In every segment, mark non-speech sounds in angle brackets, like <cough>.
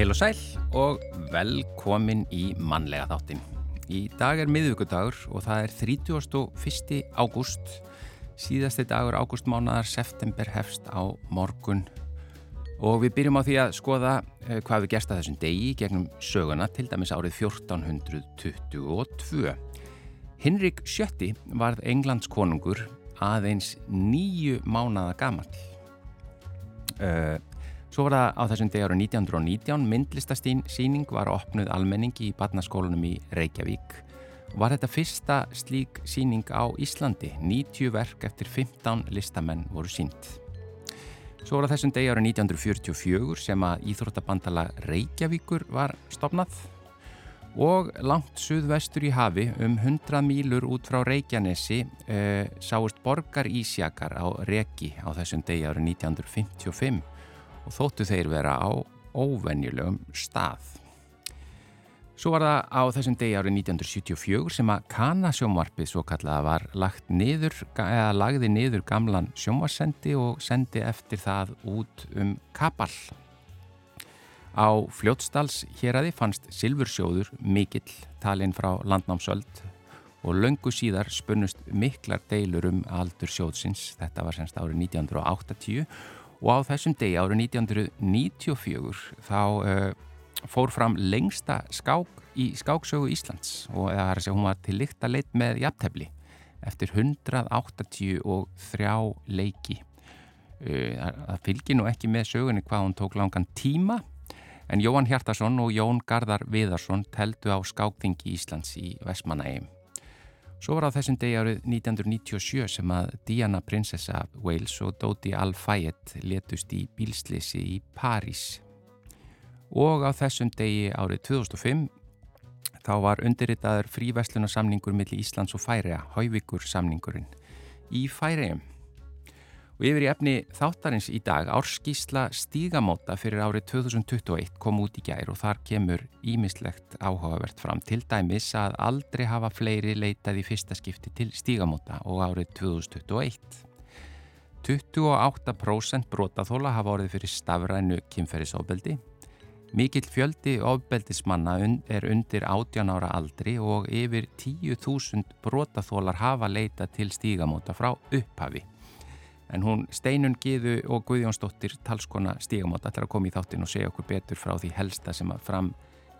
Heil og sæl og velkomin í mannlega þáttin. Í dag er miðvíkudagur og það er 31. ágúst. Síðasti dagur ágústmánaðar, september hefst á morgun. Og við byrjum á því að skoða eh, hvað við gerst að þessum degi gegnum söguna, til dæmis árið 1422. Hinrik Sjötti varð Englands konungur aðeins nýju mánada gamal. Uh, Svo var það á þessum degi ára 1919 myndlistastíning var opnuð almenningi í barnaskólanum í Reykjavík. Var þetta fyrsta slík síning á Íslandi. 90 verk eftir 15 listamenn voru sínt. Svo var það þessum degi ára 1944 sem að Íþróttabandala Reykjavíkur var stopnað og langt suðvestur í hafi um 100 mílur út frá Reykjanesi uh, sáist borgar Ísjakar á Reki á þessum degi ára 1955 og þóttu þeir vera á óvenjulegum stað. Svo var það á þessum degi árið 1974 sem að Kana sjómarpið svo kallaða var niður, lagði niður gamlan sjómarsendi og sendi eftir það út um Kapall. Á fljótsdals hér aði fannst Silfursjóður mikill talinn frá landnámsöld og löngu síðar spunnust miklar deilur um aldur sjóðsins, þetta var semst árið 1980 og á þessum degi árið 1994 þá uh, fór fram lengsta skák í skáksögu Íslands. Og það er að segja hún var til líkt að leitt með jafntefni eftir 183 leiki. Uh, það fylgir nú ekki með sögunni hvað hún tók langan tíma en Jóhann Hjartarsson og Jón Gardar Viðarsson teldu á skákþingi Íslands í Vestmanægum Svo var á þessum degi árið 1997 sem að Diana prinsessa Wales og Dodi Al-Fayed letust í bílslisi í París. Og á þessum degi árið 2005 þá var undirritaður fríverslunarsamningur millir Íslands og Færiða, Hauvíkur samningurinn, í Færiðum. Og yfir í efni þáttarins í dag, árskísla stígamóta fyrir árið 2021 kom út í gær og þar kemur ímislegt áhugavert fram. Til dæmis að aldrei hafa fleiri leitað í fyrsta skipti til stígamóta og árið 2021. 28% brotaþóla hafa orðið fyrir stafrænu kynferðisofbeldi. Mikill fjöldi ofbeldismanna er undir 18 ára aldri og yfir 10.000 brotaþólar hafa leitað til stígamóta frá upphafi. En hún Steinun Gíðu og Guðjónsdóttir talskona stígamátt allar að koma í þáttin og segja okkur betur frá því helsta sem að fram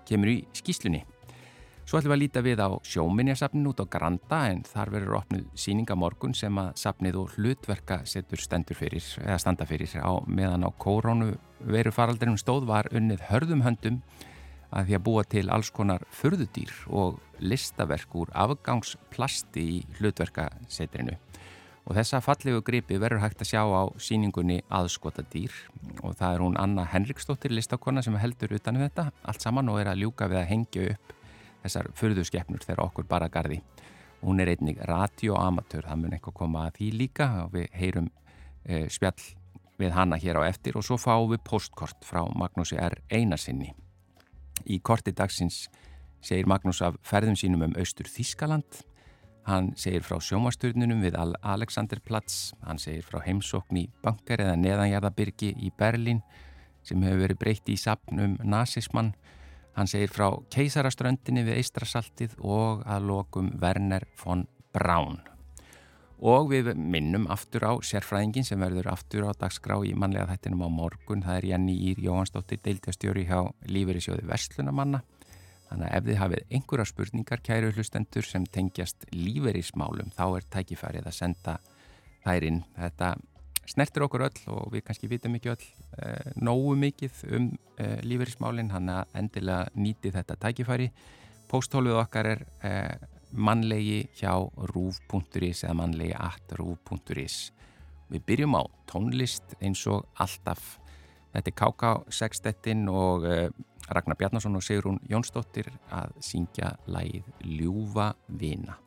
kemur í skýslunni. Svo ætlum við að líta við á sjóminjasafnin út á Granda en þar verður opnuð síningamorgun sem að safnið og hlutverka setur fyrir, standa fyrir á meðan á kórónu veru faraldrinum stóð var unnið hörðum höndum að því að búa til alls konar förðudýr og listaverk úr afgangsplasti í hlutverkasetrinu og þessa fallegu gripi verður hægt að sjá á síningunni aðskota dýr og það er hún Anna Henriksdóttir listakonna sem heldur utanum þetta allt saman og er að ljúka við að hengja upp þessar fyrðuskeppnur þegar okkur bara gardi. Hún er einnig radioamatör, það mun eitthvað koma að því líka og við heyrum e, spjall við hanna hér á eftir og svo fáum við postkort frá Magnúsi R. Einarsinni. Í korti dagsins segir Magnús af ferðum sínum um Austur Þískaland Hann segir frá sjómasturnunum við Alexanderplatz, hann segir frá heimsókn í bankar eða neðanjarðabyrgi í Berlín sem hefur verið breytt í sapnum nazismann. Hann segir frá keisaraströndinni við Eistrasaltið og að lokum Werner von Braun. Og við minnum aftur á sérfræðingin sem verður aftur á dagskrá í manlega þættinum á morgun. Það er Janni Ír Jóhansdóttir, deiltjastjóri hjá Lífeyrisjóði Vestlunamanna. Þannig að ef þið hafið einhverja spurningar kæru hlustendur sem tengjast líferismálum þá er tækifærið að senda þær inn. Þetta snertir okkur öll og við kannski vitum ekki öll eh, nógu mikið um eh, líferismálinn hann að endilega nýti þetta tækifæri. Pósthólfið okkar er eh, mannlegi hjá rúf.is eða mannlegi at rúf.is. Við byrjum á tónlist eins og alltaf. Þetta er KK Sextettin og eh, Ragnar Bjarnason og Sigrún Jónsdóttir að syngja lægið Ljúfa Vina.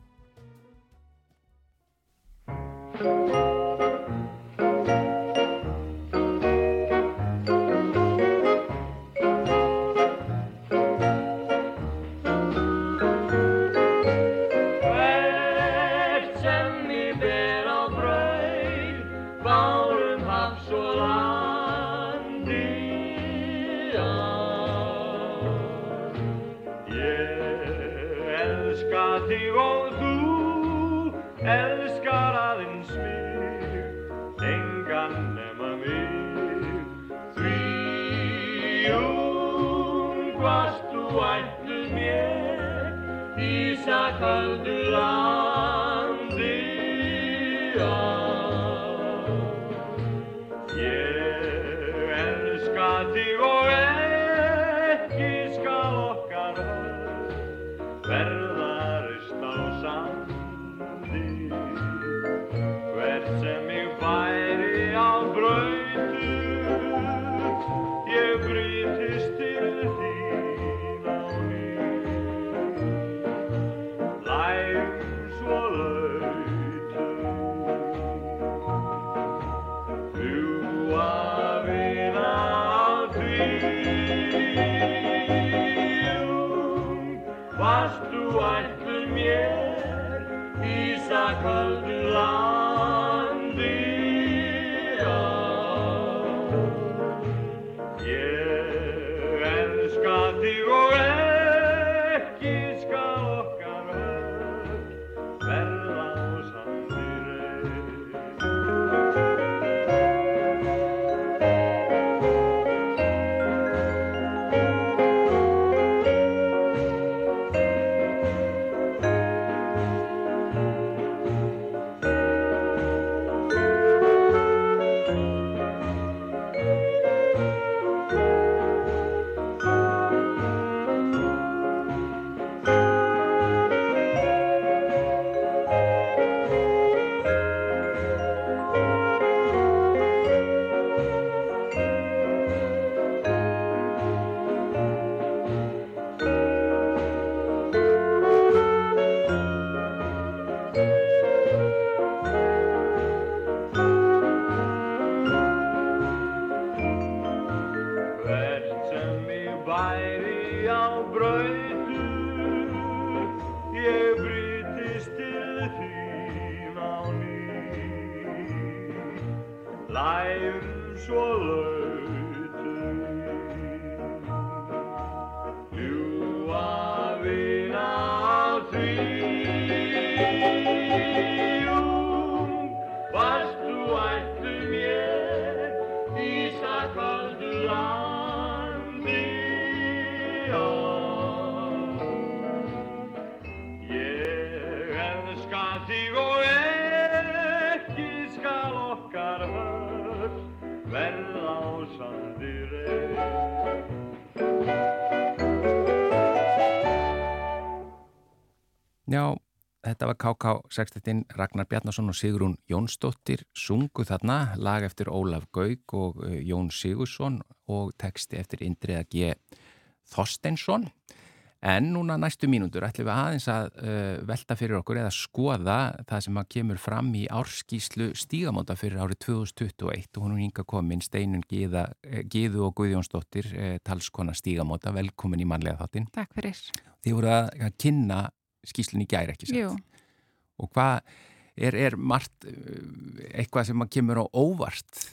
Þetta var KK61 Ragnar Bjarnason og Sigrún Jónsdóttir sungu þarna lag eftir Ólaf Gaug og uh, Jón Sigursson og texti eftir Indriða G. Þorsteinsson. En núna næstu mínútur ætlum við aðeins að uh, velta fyrir okkur eða skoða það sem að kemur fram í árskíslu stígamóta fyrir árið 2021 og hún er hinga komin Steinun Gíða, eh, Gíðu og Guðjónsdóttir eh, talskona stígamóta, velkomin í manlega þáttinn. Takk fyrir. Þið voru að, að kynna skýslun í gæri ekki satt. Jú, Og hvað er, er margt uh, eitthvað sem að kemur á óvart?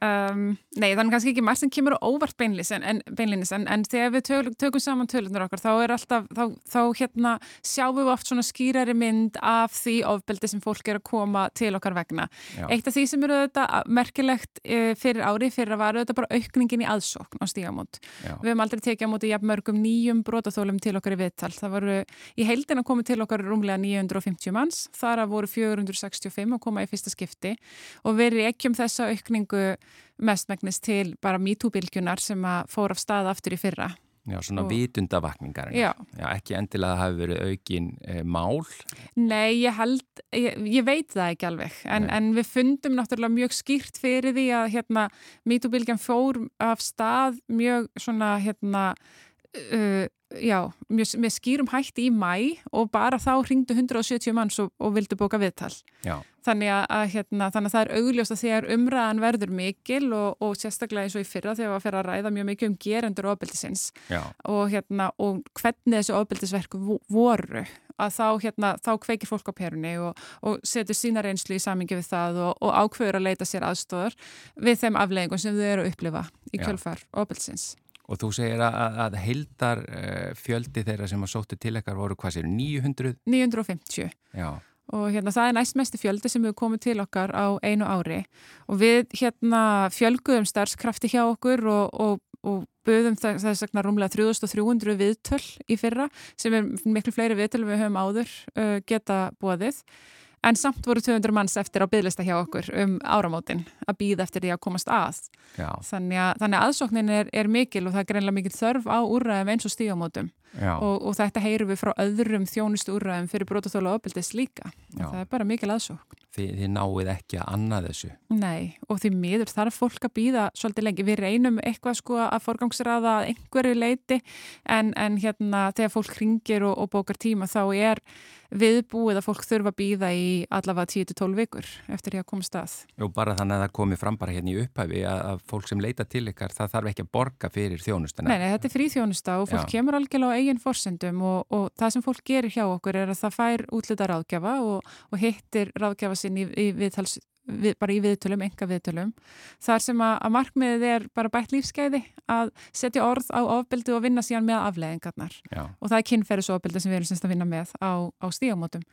Um, nei, þannig kannski ekki margt sem kemur á óvart beinlis en, en, en, en þegar við töl, tökum saman tölunar okkar þá er alltaf, þá, þá hérna sjáum við oft svona skýrari mynd af því ofbeldi sem fólk er að koma til okkar vegna. Já. Eitt af því sem eru þetta merkilegt e, fyrir ári fyrir að vara þetta bara aukningin í aðsókn á stígamót. Við höfum aldrei tekið á móti jafn mörgum nýjum brotaþólum til okkar í viðtal. Það voru í heildina komið til okkar rúmlega 950 manns, þar að voru 465 að koma í fyrsta skipti og við reykjum þessa aukningu mestmægnis til bara MeToo-bylgjunar sem að fór af stað aftur í fyrra. Já, svona Og- vitundavakningar. Já. Já, ekki endilega að það hafi verið aukin e, mál. Nei, ég held, ég, ég veit það ekki alveg, en, en við fundum náttúrulega mjög skýrt fyrir því að hérna, MeToo-bylgjan fór af stað mjög svona, hérna, uh, já, mjög, með skýrum hætti í mæ og bara þá ringdu 170 manns og, og vildu bóka viðtal. Já, Þannig að, að, hérna, þannig að það er augljóst að þegar umræðan verður mikil og, og sérstaklega eins og í fyrra þegar við fyrir að ræða mjög mikið um gerendur ofbeldisins og, hérna, og hvernig þessi ofbeldisverk vo- voru að þá, hérna, þá kveikir fólk á perunni og, og setur sína reynslu í samingi við það og, og ákveður að leita sér aðstóðar við þeim afleggingum sem þau eru að upplifa í kjölfar ofbeldisins. Og þú segir að, að, að heildar uh, fjöldi þeirra sem að sóttu til ekkar voru hvað sér, 900? 950 Já, og hérna það er næstmesti fjöldi sem hefur komið til okkar á einu ári. Og við hérna fjölguðum starfskrafti hjá okkur og, og og buðum þess vegna rúmlega 3300 viðtöl í fyrra sem er miklu fleiri viðtöl við höfum áður uh, geta bóðið en samt voru 200 manns eftir á byggðlista hjá okkur um áramótin að býða eftir því að komast að. Þannig að, þannig að aðsóknin er, er mikil og það er greinlega mikil þörf á úrræðum eins og stígamótum og, og þetta heyrum við frá öðrum þjónustu úrræðum fyrir brotaþóla og opildist líka það er bara mikil aðsókn Þið, þið náið ekki að annað þessu Nei, og því miður þarf fólk að býða svolítið lengi. Við reynum eitthvað sko að forgangsraða einhverju leiti en, en hérna þegar fólk ringir og, og bókar tíma þá er viðbúið að fólk þurfa að býða í allavega 10-12 vikur eftir því að koma stað. Jú, bara þannig að það komi fram bara hérna í upphæfi að, að fólk sem leita til ykkar, það þarf ekki að borga fyrir þjónustana. Nei, nei þetta er frí þjónusta og fólk Já. kemur algjörlega á eigin forsendum og, og það sem fólk gerir hjá okkur er að það fær útlita ráðgjafa og, og hittir ráðgjafa sinn í, í viðtals við, bara í viðtölum, enga viðtölum þar sem að, að markmiðið er bara bætt lífskeiði að setja orð á ofbildi og vinna síðan með afleðingarnar Já. og það er kynferðisofbildi sem við erum semst að vinna með á, á stígamótum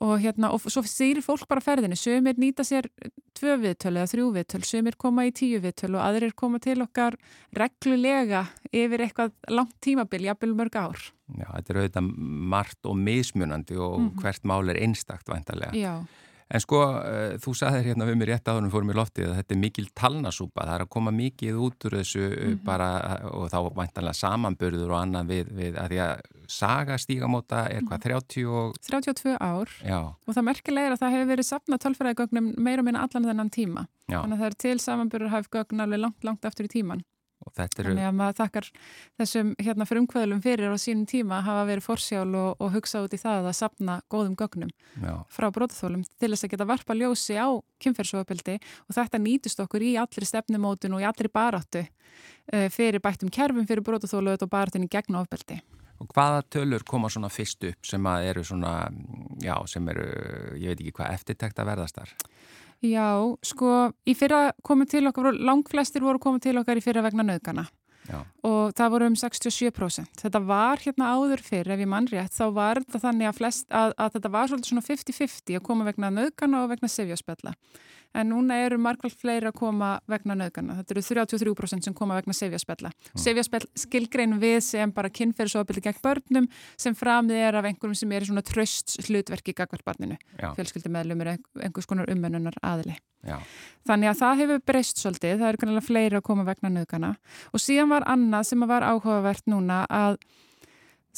og hérna, og svo sýrir fólk bara ferðinu sömur nýta sér tvö viðtöl eða þrjú viðtöl, sömur koma í tíu viðtöl og aðrir koma til okkar reglulega yfir eitthvað langt tímabil, jafnvel mörg ár. Já, þetta er auðvitað margt og mismunandi og mm -hmm. hvert mál er einstakt vantarlega Já En sko, uh, þú saðir hérna við mér rétt áður um fórum í loftið að þetta er mikil talnasúpa, það er að koma mikið út úr þessu mm -hmm. bara og þá vantanlega samanbörður og annað við, við að því að saga stígamóta er hvað, 30 mhm. og... 32 ár Já. og það merkilega er að það hefur verið sapnað tölfræðigögnum meira og minna allan þennan tíma. Já. Þannig að það er til samanbörður hafð gögn alveg langt, langt eftir í tíman. Eru... Þannig að maður þakkar þessum hérna frumkvöðlum fyrir á sínum tíma að hafa verið forsjál og, og hugsa út í það að sapna góðum gögnum Já. frá brótaþólum til þess að geta varpa ljósi á kynferðsofaböldi og þetta nýtust okkur í allri stefnumótun og í allri baráttu uh, fyrir bættum kerfum fyrir brótaþólu og barátunni gegn ofaböldi. Og hvaða tölur koma svona fyrst upp sem eru svona, já, sem eru, ég veit ekki hvað, eftirtækt að verðast þar? Já, sko, í fyrra komið til okkar, langflestir voru komið til okkar í fyrra vegna nöðgana Já. og það voru um 67%. Þetta var hérna áður fyrr, ef ég mann rétt, þá var þetta þannig að, flest, að, að þetta var svolítið svona 50-50 að koma vegna nöðgana og vegna sefjaspella en núna eru margveld fleiri að koma vegna nöðgana. Þetta eru 33% sem koma vegna sefjaspella. Mm. Sefjaspell skilgrein við sem bara kynferðsofbildi gegn börnum sem framið er af einhverjum sem er svona tröst hlutverki gagvart barninu. Fjölskyldumæðlum er einhvers konar umönnunar aðli. Já. Þannig að það hefur breyst svolítið, það eru kannilega fleiri að koma vegna nöðgana og síðan var annað sem var áhugavert núna að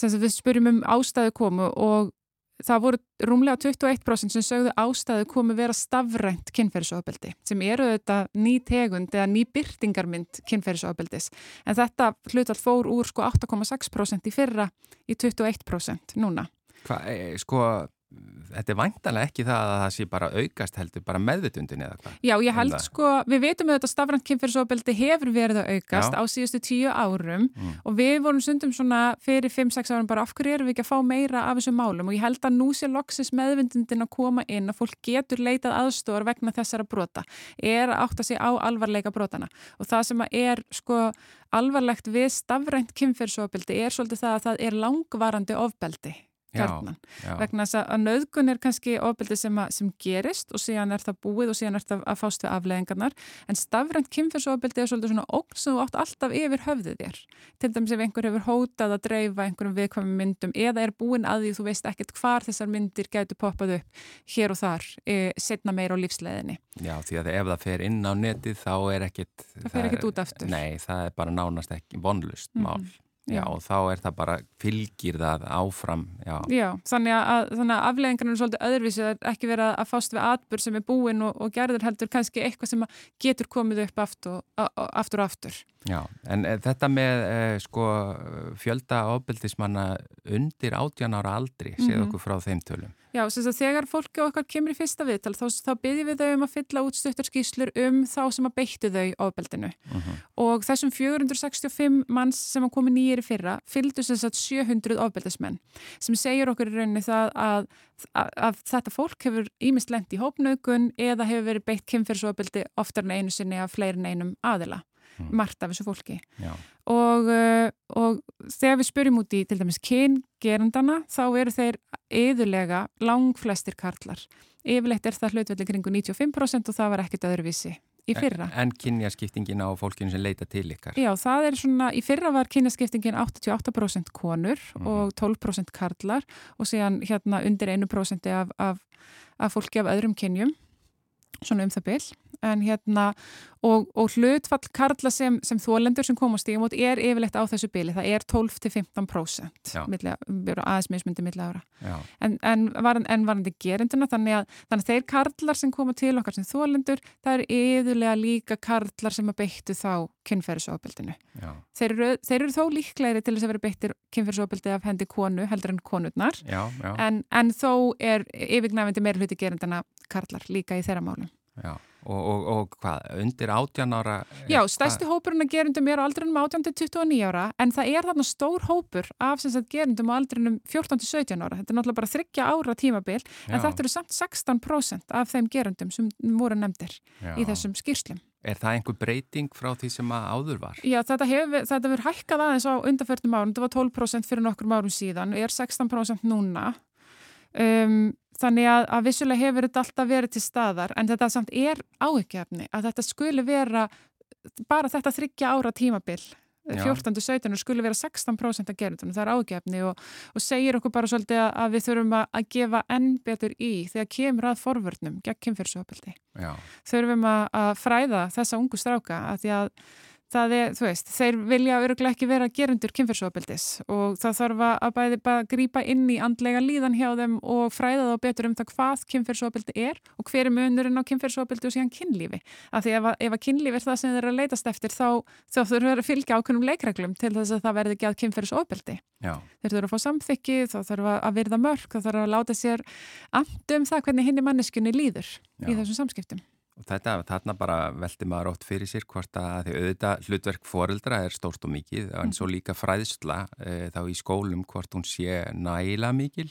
við spurum um ástæðu komu og það voru rúmlega 21% sem sögðu ástæðu komi vera stafrænt kynferðisofabeldi sem eru þetta ný tegund eða ný byrtingarmynd kynferðisofabildis en þetta hlutall fór úr sko 8,6% í fyrra í 21% núna. Hvað, e, sko þetta er væntalega ekki það að það sé bara aukast heldur, bara meðvitundin eða hvað? Já, ég held sko, við veitum að þetta stafrænt kynferðsofbeldi hefur verið að aukast Já. á síðustu tíu árum mm. og við vorum sundum svona fyrir 5-6 árum bara af hverju erum við ekki að fá meira af þessum málum og ég held að nú sé loksis meðvitundin að koma inn að fólk getur leitað aðstóðar vegna þessara brota, er að átta sig á alvarleika brotana og það sem er sko alvarlegt við stafrænt kynferðsofbeldi er svolítið það að það er langvarandi ofbeldi kjarnan. Vegna þess að nöðgun er kannski ofbeldi sem, sem gerist og síðan er það búið og síðan er það að fást við afleðingarnar. En stafrænt kynferðsofbeldi er svolítið svona ógn sem þú átt alltaf yfir höfðið þér. Til dæmis ef einhver hefur hótað að dreifa einhverjum viðkvæmum myndum eða er búin að því þú veist ekkert hvar þessar myndir getur poppað upp hér og þar, e, setna meira á lífsleðinni. Já, því að ef það fer inn á netið þá er ekkert... Það fer ekkert út aftur. Nei, það er bara nánast ekki vonlust mál. Mm -hmm. Já, og þá er það bara fylgir það áfram. Já, já þannig að, að afleggingarna er svolítið öðruvísi, það er ekki verið að fást við atbyrg sem er búin og, og gerður heldur kannski eitthvað sem getur komið upp aftur og aftur. aftur. Já, en e, þetta með e, sko, fjölda ábyldismanna undir átjan ára aldri, séð -hmm. okkur frá þeim tölum. Já, þess að þegar fólki okkar kemur í fyrsta viðtal þá, þá byrjum við þau um að fylla út stuttarskíslur um þá sem að beittu þau ábeldinu uh mhm. -huh. og þessum 465 manns sem að komi nýjir í fyrra fylgdu þess að 700 ábeldismenn sem segir okkur í rauninni það að, að, að þetta fólk hefur ímest lend í hópnaugun eða hefur verið beitt kemfyrsóbeldi oftar en einu sinni af fleirin einum aðila mm. margt af þessu fólki og, uh, og þegar við spyrjum út í til dæmis kyngerundana þá eru þeir yðurlega lang flestir karlar yfirleitt er það hlutveldi kringu 95% og það var ekkert öðruvísi í fyrra. En, en kynjaskiptingin á fólkinu sem leita til ykkar? Já, það er svona, í fyrra var kynjaskiptingin 88% konur mm. og 12% karlar og síðan hérna undir 1% af, af, af fólki af öðrum kynjum, svona um það byll en hérna og, og hlutfall karla sem, sem þólendur sem kom á stígamót er yfirlegt á þessu bíli, það er 12-15% aðeins mismundi milla ára. En, en, varan, en varandi gerenduna þannig að, þannig að þeir karlar sem koma til okkar sem þólendur, það er yfirlega líka karlar sem að beittu þá kynferðisofbildinu þeir, þeir eru þó líklegri til þess að vera beittir kynferðisofbildi af hendi konu heldur en konurnar. Já, já. En, en þó er yfirgnæfindi meira hluti gerendana karlar líka í þeirra málum. Já Og, og, og hvað, undir 18 ára? Já, stærsti hópurinn að gerundum er á aldrinum 18 til 29 ára en það er þarna stór hópur af sagt, gerundum á aldrinum 14 til 17 ára. Þetta er náttúrulega bara þryggja ára tímabil Já. en þetta eru samt 16% af þeim gerundum sem voru nefndir Já. í þessum skýrslum. Er það einhver breyting frá því sem að áður var? Já, þetta hefur hef hækkað aðeins á undarförnum árum. Þetta var 12% fyrir nokkur árum síðan og er 16% núna. Um, þannig að, að vissulega hefur þetta alltaf verið til staðar en þetta samt er áhugjefni að þetta skuli vera bara þetta þryggja ára tímabil 14-17 skuli vera 16% að gera þetta, það er áhugjefni og, og segir okkur bara svolítið að, að við þurfum að, að gefa enn betur í þegar kemur að forvörnum gegn kynfyrsopildi þurfum að fræða þessa ungu stráka að því að það er, þú veist, þeir vilja öruglega ekki vera gerundur kynfyrsofabildis og það þarf að bæði bara grípa inn í andlega líðan hjá þeim og fræða þá betur um það hvað kynfyrsofabildi er og hver er munurinn á kynfyrsofabildið og síðan kynlífi. Af því ef að, ef að kynlífi er það sem þeir eru að leitast eftir þá, þá þurfur þeir að fylgja ákveðnum leikreglum til þess að það verði ekki að kynfyrsofabildið. Þeir þurfur að fá samþykki, þá þarf að virða mörg, þá þarf að láta sér andum það hvernig hinn í manneskunni líður Já. í þessum samskiptum. Og þetta, þarna bara veldi maður ótt fyrir sér hvort að því auðvitað hlutverk foreldra er stórt og mikið, en svo líka fræðsla e, þá í skólum hvort hún sé næla mikil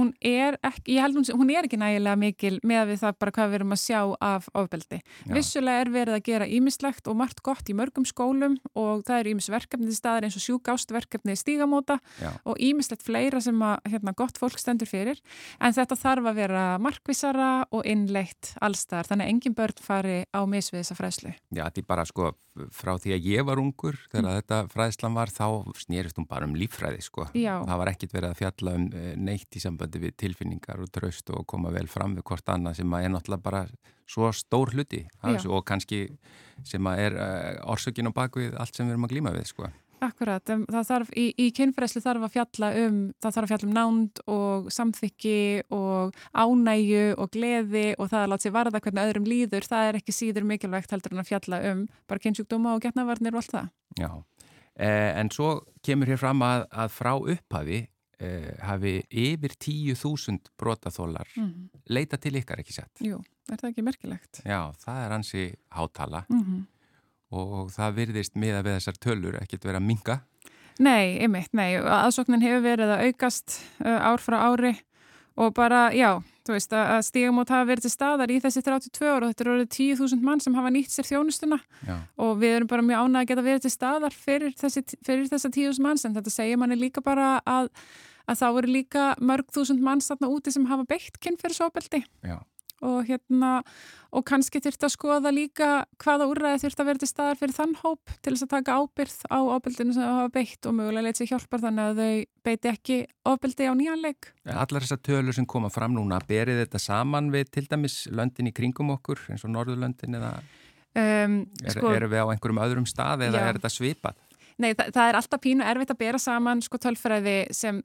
hún er ekki, ég held hún, hún er ekki nægilega mikil með við það bara hvað við erum að sjá af ofbeldi. Já. Vissulega er verið að gera ímislegt og margt gott í mörgum skólum og það eru ímisverkefni til staðar eins og sjúkástverkefni stígamóta Já. og ímislegt fleira sem að hérna, gott fólk stendur fyrir en þetta þarf að vera markvisara og innleitt allstar þannig að engin börn fari á misvið þessa fræslu. Já, þetta er bara sko frá því að ég var ungur þegar mm. þetta fræðslan var þá snýrist hún bara um líffræði sko. Já. Það var ekkit verið að fjalla um eh, neitt í sambandi við tilfinningar og tröst og koma vel fram við hvort annað sem að er náttúrulega bara svo stór hluti og kannski sem að er uh, orsökin og bakvið allt sem við erum að glíma við sko. Akkurat, það þarf, í, í kynfræslu þarf að fjalla um, það þarf að fjalla um nánd og samþykki og ánægu og gleði og það að láta sér varða hvernig öðrum líður, það er ekki síður mikilvægt heldur en að fjalla um bara kynnsjúkdóma og getnavarnir og allt það. Já, eh, en svo kemur hér fram að, að frá upphafi eh, hafi yfir 10.000 brotaþólar mm. leita til ykkar ekki sett. Jú, er það ekki merkilegt? Já, það er hansi hátala. Mm -hmm og það virðist miða við þessar tölur ekkert verið að minga? Nei, einmitt, nei. Aðsóknin hefur verið að aukast uh, ár frá ári og bara, já, þú veist að stígamót hafa verið til staðar í þessi 32 ára og þetta eru orðið 10.000 mann sem hafa nýtt sér þjónustuna já. og við erum bara mjög ánað að geta verið til staðar fyrir, þessi, fyrir þessa 10.000 mann sem þetta segir manni líka bara að, að þá eru líka mörg þúsund mann statna úti sem hafa beitt kynferðsóbeldi. Já og hérna og kannski þurft að skoða líka hvaða úrræði þurft að vera til staðar fyrir þann hóp til þess að taka ábyrð á ábyrðinu sem það hafa beitt og mögulega leitt sér hjálpar þannig að þau beiti ekki ábyrði á nýjanleik. Allar þessar tölur sem koma fram núna, berið þetta saman við til dæmis löndin í kringum okkur eins og Norðurlöndin eða um, sko, er, eru við á einhverjum öðrum stað eða já. er þetta svipað? Nei, það, það er alltaf pínu erfitt að bera saman sko tölfræði sem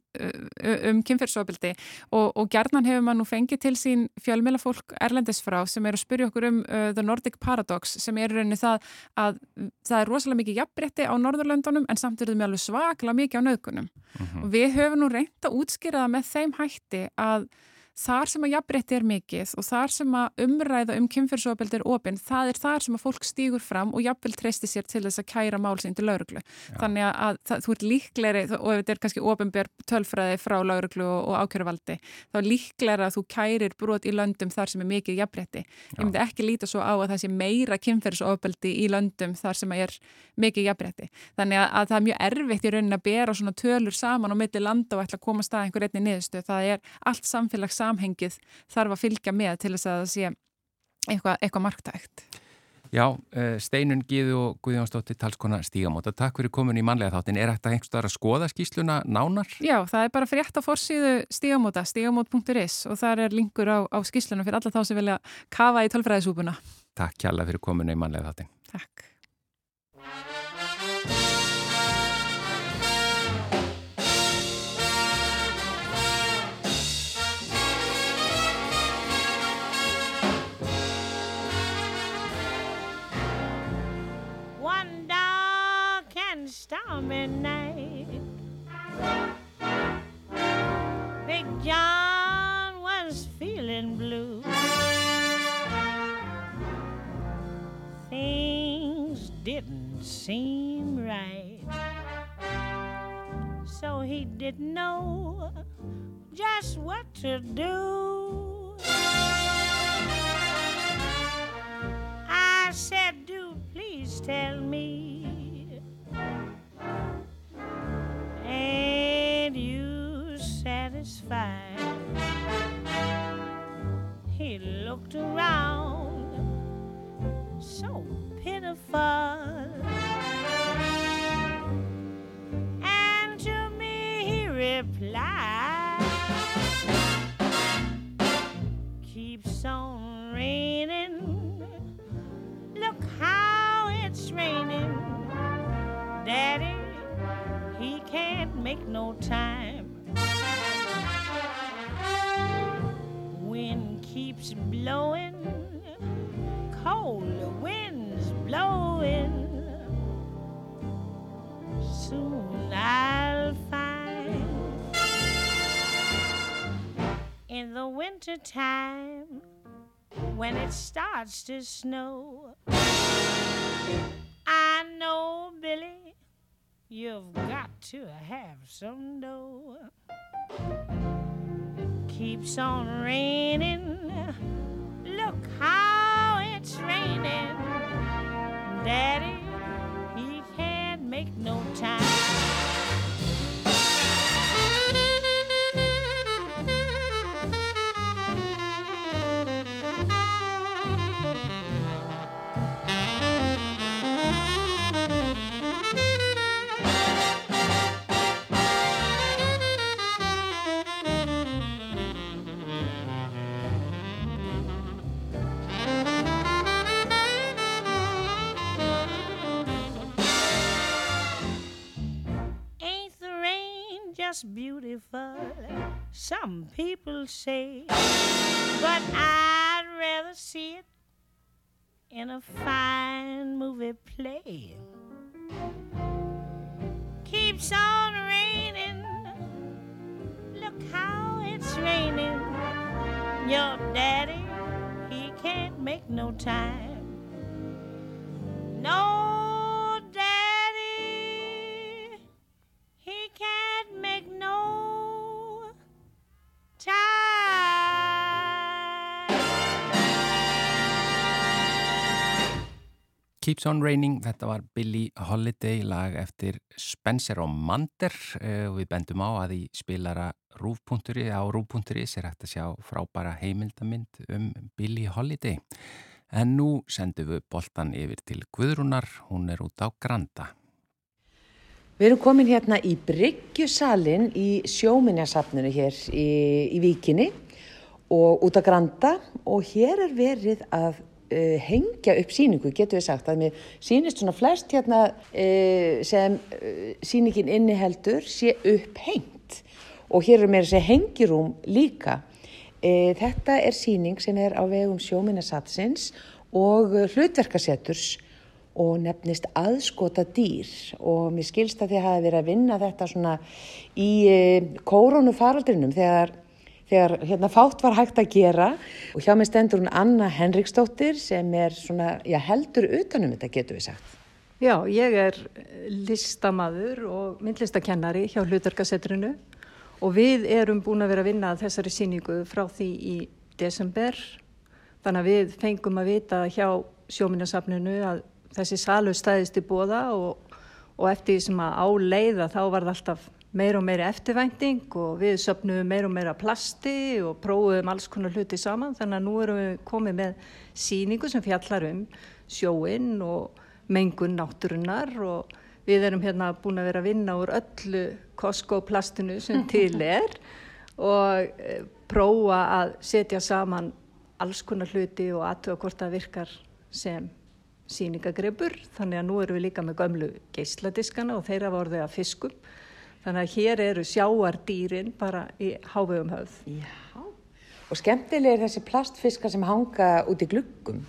um kynfyrsofbildi og, og gerðnan hefur maður nú fengið til sín fjölmjöla fólk erlendis frá sem er að spyrja okkur um uh, The Nordic Paradox sem er rauninni það að það er rosalega mikið jafnbretti á Norðurlöndunum en samt er það með alveg svakla mikið á nöðgunum mm -hmm. og við höfum nú reynt að útskýra það með þeim hætti að þar sem að jafnrétti er mikið og þar sem að umræða um kynfyrsofabeldi er ofinn, það er þar sem að fólk stýgur fram og jafnvel treysti sér til þess að kæra málsinn til lauruglu. Þannig að það, þú ert líkleri, og ef þetta er kannski ofinbjörn tölfræði frá lauruglu og, og ákjörvaldi, þá er líkleri að þú kærir brot í löndum þar sem er mikið jafnrétti. Ég myndi ekki líta svo á að það sé meira kynfyrsofabeldi í löndum þar sem er mikið jafnrétti. Þannig að, að það er mjög erfitt í raunin að bera svona tölur saman á milli landa og ætla að koma stað einhver einni niðurstu. Það er allt samfélags samhengið þarf að fylgja með til þess að það sé eitthvað, eitthvað marktækt. Já, eh, Steinun Gíðu og Guðjónsdóttir talskona stígamóta. Takk fyrir komin í manlega þáttin. Er þetta einhverstaðar að skoða skýsluna nánar? Já, það er bara frétt á forsíðu stígamóta, stígamót.is og þar er linkur á, á skýsluna fyrir alla þá sem vilja kafa í tölfræðisúpuna. Takk kjalla fyrir komin í manlega þáttin. Takk. Stormy night. Big John was feeling blue. Things didn't seem right. So he didn't know just what to do. I said, Do please tell me satisfied? He looked around, so pitiful. And to me he replied, Keeps on raining. Look how it's raining, Daddy he can't make no time. Cold winds blowing. Soon I'll find in the winter time when it starts to snow. I know, Billy You've got to have some dough. Keeps on raining. Look how it's raining. Daddy, he can't make no time. Just beautiful, some people say, but I'd rather see it in a fine movie play. Keeps on raining, look how it's raining. Your daddy, he can't make no time. Keeps on Raining, þetta var Billie Holiday lag eftir Spencer og Mander uh, og við bendum á að í spilara rúf.ri á rúf.is er hægt að sjá frábæra heimildamind um Billie Holiday. En nú sendum við boltan yfir til Guðrúnar, hún er út á Granda. Við erum komin hérna í Bryggjusalinn í sjóminjasafnunu hér í, í Víkinni og út á Granda og hér er verið að uh, hengja upp síningu, getur við sagt. Að mér sínist svona flest hérna uh, sem uh, síningin inniheldur sé upphengt. Og hér er mér þessi hengirúm líka. Þetta er síning sem er á vegum sjóminasatsins og hlutverkaseturs og nefnist aðskota dýr og mér skilst að þið hafi verið að vinna þetta svona í kórónufaraldrinum þegar þegar hérna fátt var hægt að gera. Og hjá mig stendur hún Anna Henriksdóttir sem er svona, já heldur utanum þetta getur við sagt. Já, ég er listamaður og myndlistakennari hjá Hlutarkasetrinu og við erum búin að vera að vinna þessari síningu frá því í desember. Þannig að við fengum að vita hjá sjóminasafninu að þessi salu stæðist í bóða og, og eftir því sem að áleiða þá var það alltaf meir og meiri eftirvænting og við söpnum meir og meira plasti og prófum alls konar hluti saman þannig að nú erum við komið með síningu sem fjallar um sjóinn og mengun náttúrunar og við erum hérna búin að vera að vinna úr öllu Costco-plastinu sem <laughs> til er og e, prófa að setja saman alls konar hluti og aðtöða hvort það virkar sem síningagripur. Þannig að nú erum við líka með gömlu geisladiskana og þeirra voruð að fiskum. Þannig að hér eru sjáardýrin bara í hávegum höfð. Já, og skemmtilega er þessi plastfiskar sem hanga út í gluggum.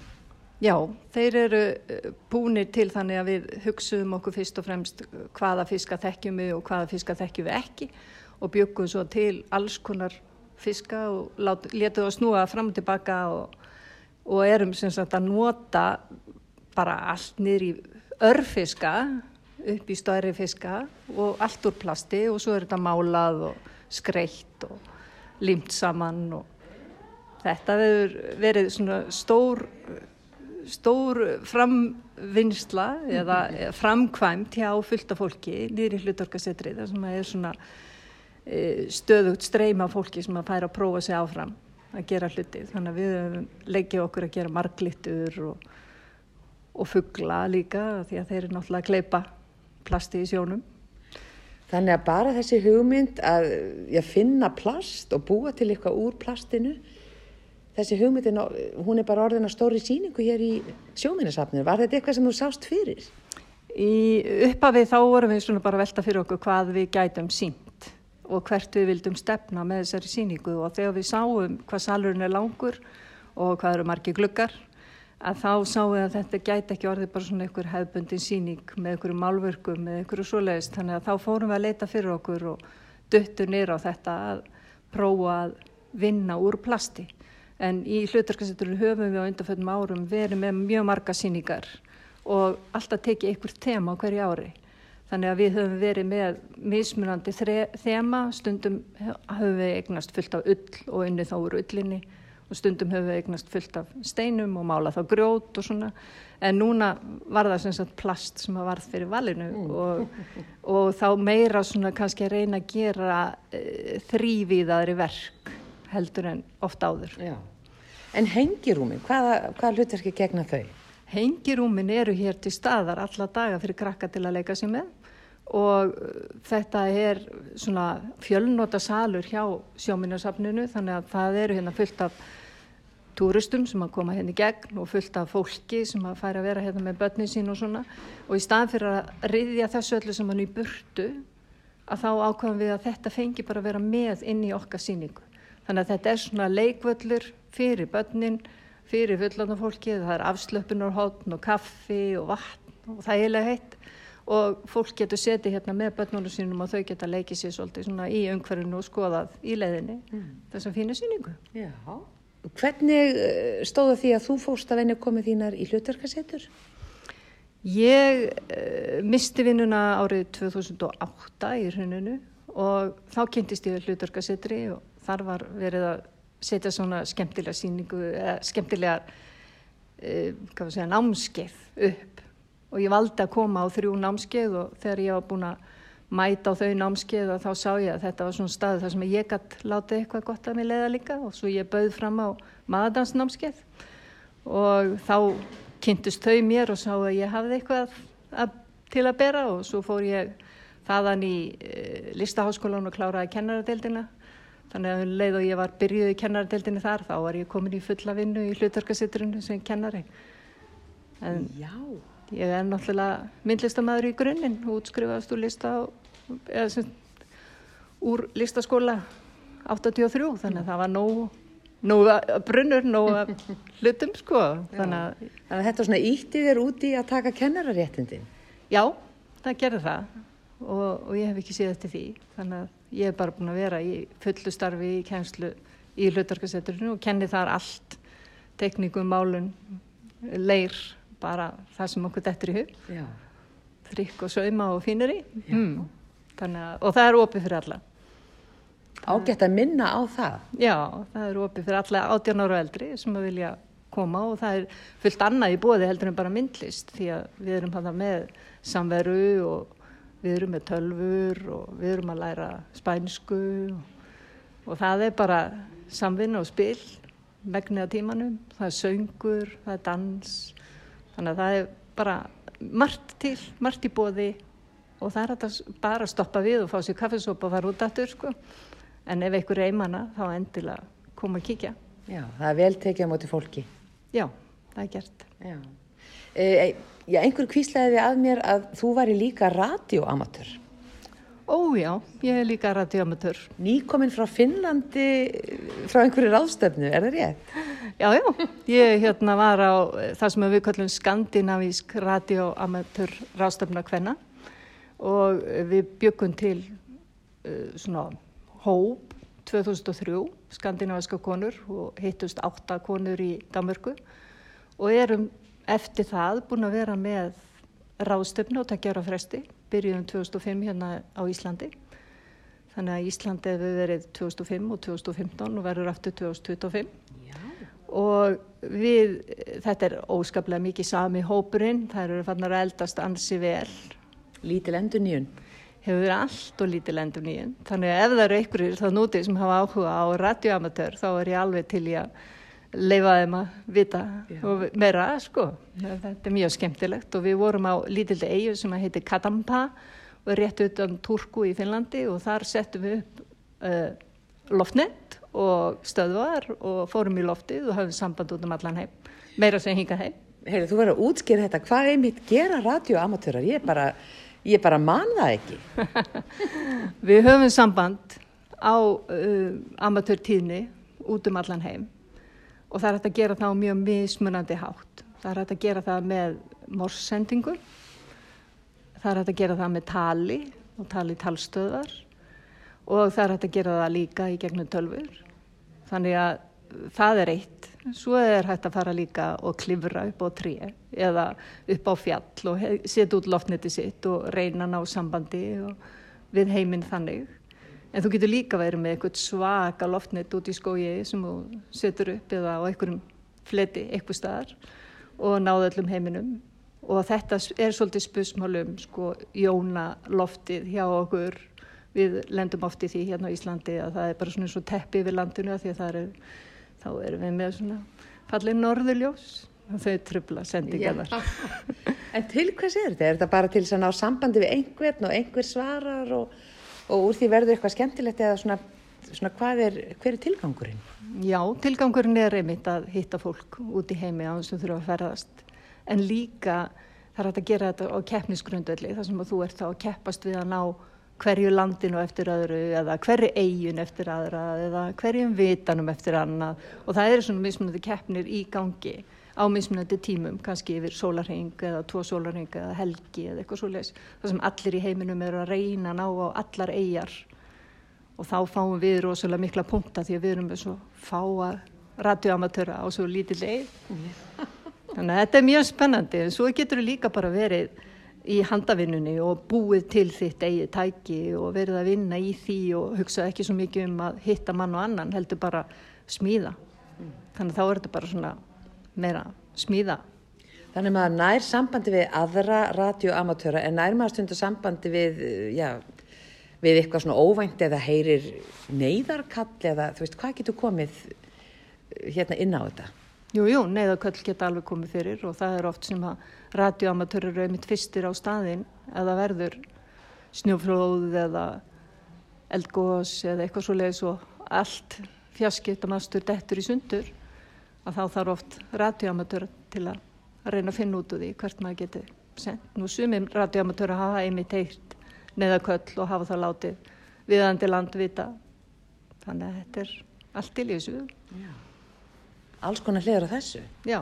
Já, þeir eru eh, búinir til þannig að við hugsuðum okkur fyrst og fremst hvaða fiska þekkjum við og hvaða fiska þekkjum við ekki og byggum svo til alls konar fiska og letuðu að snúa fram og tilbaka og, og erum sem sagt að nota bara allt niður í örfiska upp í stærri fiska og allt úr plasti og svo er þetta málað og skreitt og limt saman og þetta verður verið svona stór stór framvinnsla eða framkvæmt hjá fullta fólki nýri hlutorkasetri þar sem það er svona e, stöðugt streyma fólki sem að færa að prófa sig áfram að gera hluti. Þannig að við leggjum okkur að gera marglittur og, og fuggla líka því að þeir eru náttúrulega að kleipa plasti í sjónum Þannig að bara þessi hugmynd að já, finna plast og búa til eitthvað úr plastinu þessi hugmyndin, hún er bara orðin að stóri síningu hér í sjóminnesafninu. Var þetta eitthvað sem þú sást fyrir? Í uppafið þá vorum við svona bara velta fyrir okkur hvað við gætum sínt og hvert við vildum stefna með þessari síningu og þegar við sáum hvað salurinn er langur og hvað eru margi gluggar að þá sáum við að þetta gæti ekki orðið bara svona einhver hefbundin síning með einhverju málverkum með einhverju svoleiðist þannig að þá fórum við að leita fyrir okkur og duttu nýra á þetta að prófa að vinna úr plasti. En í hlutarkasetturinn höfum við á undanföldum árum verið með mjög marga síningar og alltaf tekið einhver tema á hverju ári. Þannig að við höfum verið með mismunandi þema, stundum höfum við eignast fullt af ull og unni þá úr ullinni og stundum höfum við eignast fullt af steinum og mála þá grjót og svona. En núna var það sem sagt plast sem að varð fyrir valinu mm. og, og þá meira svona kannski að reyna að gera e, þrýviðaðri verk heldur en ofta áður. Já. En hengirúmin, hvaða, hvaða hlutverki gegna þau? Hengirúmin eru hér til staðar alla daga fyrir krakka til að leika sér með og þetta er svona fjölnota salur hjá sjóminarsafninu þannig að það eru hérna fullt af túristum sem að koma hérna í gegn og fullt af fólki sem að færa að vera hérna með börnin sín og svona og í stað fyrir að riðja þessu öllu sem hann í burtu að þá ákvæmum við að þetta fengi bara að vera með inn í okkar síningu. Þannig að þetta er svona leikvöllur fyrir börnin, fyrir fullandafólki, það er afslöpunarhóttn og kaffi og vatn og það eiginlega heitt og fólk getur setið hérna með börnunum sínum og þau geta leikið sér svolítið svona í umhverfinu og skoðað í leiðinni mm. þess að fínu síningu. Já. Hvernig eh, stóðu því að þú fóst að venja komið þínar í hlutverkasetur? Ég uh, misti vinnuna árið 2008 í hruninu og þá kynntist ég hlutverkasetri og þar var verið að setja svona skemmtilega síningu, eða skemmtilega e, segja, námskeið upp og ég valdi að koma á þrjú námskeið og þegar ég var búin að mæta á þau námskeið og þá sá ég að þetta var svona stað þar sem ég gætt látið eitthvað gott að mig leiða líka og svo ég bauð fram á maðurdansnámskeið og þá kynntust þau mér og sá að ég hafði eitthvað að, til að bera og svo fór ég þaðan í e, listaháskólan og kláraði kennaradeildina Þannig að um leið og ég var byrjuð í kennaradeildinni þar, þá var ég komin í fulla vinnu í hlutarkasitturinu sem kennari. En Já. Ég er náttúrulega myndlistamæður í grunninn, útskrifast úr lista, eða sem, úr listaskóla 83, þannig að það var nóg, nóg brunnur, nóg <laughs> hlutum sko. Þannig að, að þetta svona ítti þér úti að taka kennararéttindin? Já, það gerði það og, og ég hef ekki séð eftir því, þannig að ég hef bara búin að vera í fullu starfi í kænslu í hlutarkasetturinu og kenni þar allt teknikum, málun leir, bara það sem okkur dettur í hug. Þrykk og sauma og fínir í. Mm. og það er opið fyrir alla. Ágætt að minna á það? Já, það er opið fyrir alla 18 ára eldri sem að vilja koma og það er fullt annað í bóði heldur en bara myndlist því að við erum hann með samveru og við erum með tölfur og við erum að læra spænsku og, og það er bara samvinna og spil megnið á tímanum, það er söngur, það er dans Þannig að það er bara margt til, margt í bóði og það er að bara stoppa við og fá sér kaffesopa og fara út aftur sko. En ef einhver er einmanna þá endilega koma að kíkja. Já, það er vel tekið á móti fólki. Já, það er gert. Já. E, já, einhver kvíslaði að mér að þú væri líka radioamatör. Ó já, ég er líka radioamatör. Nýkominn frá Finnlandi, frá einhverju ráðstöfnu, er það rétt? Já, já, ég hérna var á það sem við kallum skandinavísk radioamatör ráðstöfna hvenna og við byggum til uh, svona hóp 2003, skandinaviska konur og hittust átta konur í Danmörku og erum eftir það búin að vera með ráðstöfnu og takkja ára fresti, byrjuðum 2005 hérna á Íslandi. Þannig að Íslandi hefur verið 2005 og 2015 og verður aftur 2025. Já. Og við, þetta er óskaplega mikið sami hópurinn, það eru fannar að eldast ansi vel. Lítil endur nýjun. Hefur verið allt og lítil endur nýjun. Þannig að ef það eru einhverjir þá nútið sem hafa áhuga á radioamatör þá er ég alveg til ég að leifa þeim að vita Já. og meira sko. Þetta er mjög skemmtilegt og við vorum á lítildi eigu sem heitir Katampa og er rétt utan Turku í Finnlandi og þar settum við upp uh, loftnett og stöðvar og fórum í loftið og hafum samband út um allan heim. Meira sem hingað heim. Heyrðu, þú verður að útskýra þetta. Hvað er mitt gera radioamatörar? Ég bara, ég bara man það ekki. <laughs> við höfum samband á uh, amatörtíðni út um allan heim og það er hægt að gera það á mjög mismunandi hátt. Það er hægt að gera það með morssendingu, það er hægt að gera það með tali og tali talstöðar og það er hægt að gera það líka í gegnum tölfur. Þannig að það er eitt. Svo er hægt að fara líka og klifra upp á trí eða upp á fjall og setja út loftneti sitt og reyna ná sambandi við heiminn þannig. En þú getur líka verið með eitthvað svaka loftnett út í skói sem þú setur upp eða á einhverjum fleti eitthvað staðar og náðu öllum heiminum og þetta er svolítið spusmálum sko jóna loftið hjá okkur við lendum oft í því hérna á Íslandi að það er bara svona svo teppi yfir landinu því að það er, þá erum við með svona fallið norðuljós og þau trubla sendingarnar. en til hvers er þetta? Er þetta bara til að ná sambandi við einhvern og einhver svarar og og úr því verður eitthvað skemmtilegt eða svona, svona hvað er, hver er tilgangurinn? Já, tilgangurinn er einmitt að hitta fólk út í heimi á þess að þurfa að ferðast. En líka það er að gera þetta á keppnisgrundvelli þar sem þú ert þá að keppast við að ná hverju landinu eftir öðru eða hverju eigin eftir aðra eða hverjum vitanum eftir annað. Og það eru svona mismunandi keppnir í gangi á mismunandi tímum, kannski yfir sólarheng eða tvo sólarheng eða helgi eða eitthvað svo leiðis. Það sem allir í heiminum eru að reyna að ná á allar eigjar og þá fáum við rosalega mikla punta því að við erum með svo fáa radioamatöra á svo lítill eig. Þannig að þetta er mjög spennandi en svo getur við líka bara verið í handavinnunni og búið til þitt eigið tæki og verið að vinna í því og hugsa ekki svo mikið um að hitta mann og annan heldur bara smíða. Þannig að þá er þetta bara svona meira smíða. Þannig að maður nær sambandi við aðra radioamatöra en nær maður stundu sambandi við, já, við eitthvað svona óvænt eða heyrir neyðarkall eða þú veist hvað getur komið hérna inn á þetta? Jú, jú, neyðarkall geta alveg komið fyrir og það er oft sem að radioamatöru eru einmitt fyrstir á staðin eða verður snjóflóð eða eldgós eða eitthvað svo leiðis og allt fjaskiptamastur dettur í sundur að þá þarf oft radioamatöra til að reyna að finna út úr því hvert maður getur sendt. Nú sumim radioamatöra hafa einmitt heilt neðaköll og hafa það látið viðandi landvita. Þannig að þetta er allt til í þessu. Já. Alls konar hliður á þessu? Já.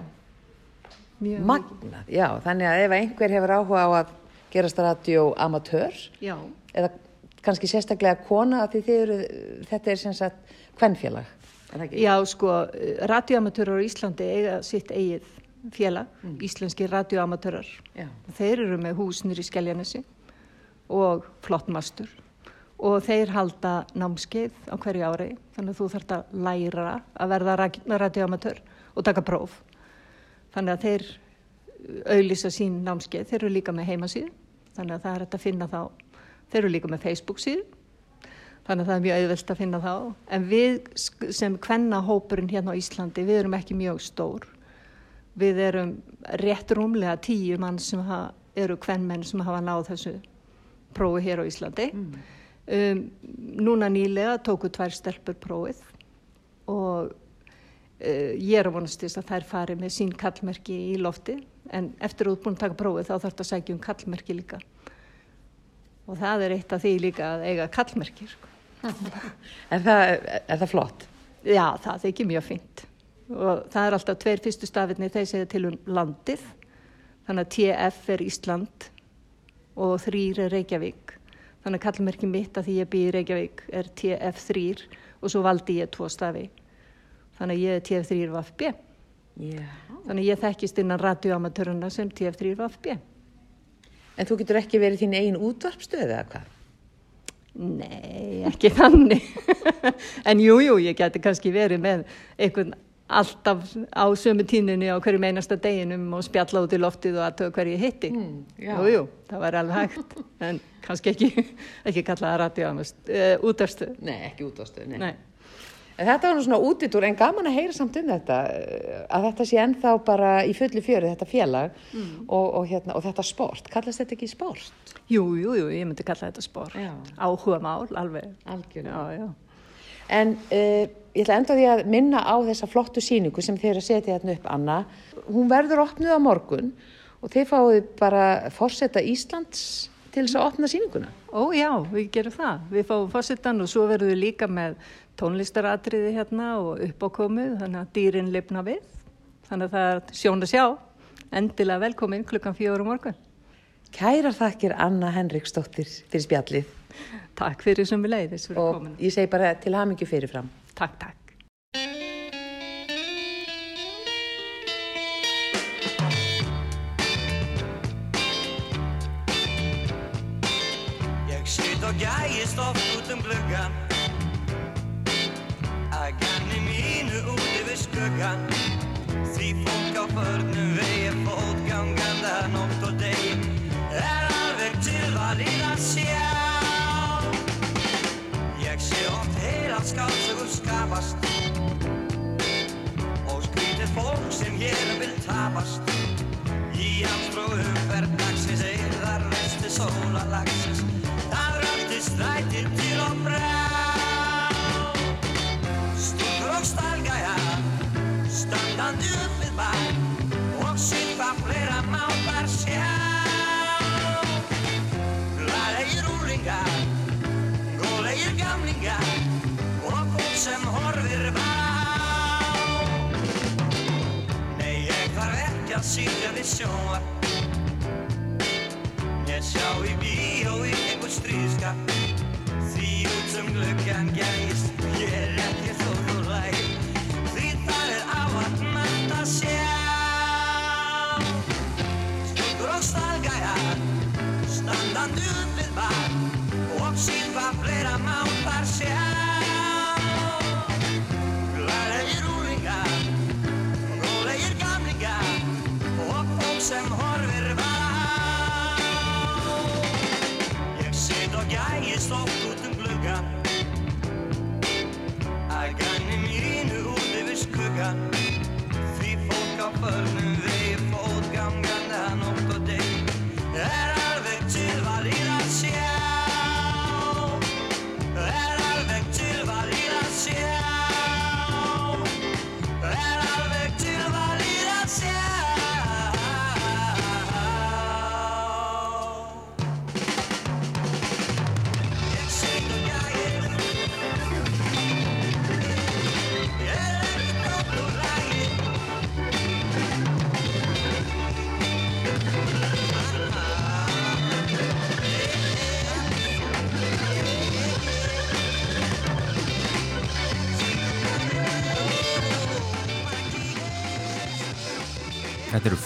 Mjög Magnað, já. Þannig að ef einhver hefur áhuga á að gerast radioamatör eða kannski sérstaklega kona því eru, þetta er sem sagt hvennfélag. Já, sko, radioamatörar á Íslandi eiga sitt eigið félag, mm. íslenski radioamatörar. Þeir eru með húsnir í Skeljanesi og flottmastur og þeir halda námskeið á hverju ári, þannig að þú þarfst að læra að verða radioamatör og taka próf. Þannig að þeir auðlýsa sín námskeið, þeir eru líka með heimasíð, þannig að það er að finna þá, þeir eru líka með Facebook síð Þannig að það er mjög auðvelt að finna þá. En við sem kvenna hópurinn hérna á Íslandi, við erum ekki mjög stór. við erum rétt rúmlega tíu mann sem hafa, eru kvennmenn sem hafa náð þessu prófi hér á Íslandi. Um, núna nýlega tóku tvær stelpur prófið og uh, ég er að vonast þess að þær fari með sín kallmerki í lofti en eftir að þú er búin að taka prófið þá þarf þetta að segja um kallmerki líka og það er eitt af því líka að eiga kallmerki sko. Er það, er það flott? Já, það þykir mjög fint og það er alltaf tveir fyrstu stafirni þeir segja til um landið þannig að TF er Ísland og þrýr er Reykjavík þannig að kallmerki mitt að því ég býð Reykjavík er TF3 og svo valdi ég tvo stafi þannig að ég er TF3 VFB Já. þannig að ég þekkist innan radioamatöruna sem TF3 VFB En þú getur ekki verið þín eigin útvarpstöð eða hvað? Nei, ekki þannig <laughs> en jú, jú, ég geti kannski verið með einhvern alltaf á sömu tíninni á hverju meinasta deginum og spjalla út í loftið og aðtöða hverju ég hitti Mm, já. jú, jú, það var alveg hægt en kannski ekki, <laughs> ekki kallaða radioamast uh, útarstöð Nei, ekki útvarpstöð, nei. Nei. En þetta var nú svona útitúr, en gaman að heyra samt um þetta, eh, að þetta sé ennþá bara í fullu fjöru, þetta félag og, og, hérna, og þetta sport. Kallast þetta ekki sport? Jú, jú, jú, ég myndi kalla þetta sport Já. áhuga mál, alveg Algjörlega. já, já. En uh, ég ætla enda því að minna á þessa flottu síningu sem þið eru að setja hérna upp, Anna. Hún verður opnuð á morgun og þið fáið bara fórseta Íslands til þess að opna síninguna. Ó já, við gerum það. Við fáum fórsetan og svo verðum við líka með tónlistaratriði hérna og uppákomið, þannig að dýrin lifna við. Þannig að það er sjón að sjá. Endilega velkomin klukkan fjórum morgun. Kærar þakkir Anna Henriksdóttir fyrir spjallið Takk fyrir sem við leiðis og komin. ég segi bara til hamingju fyrirfram. Takk, takk.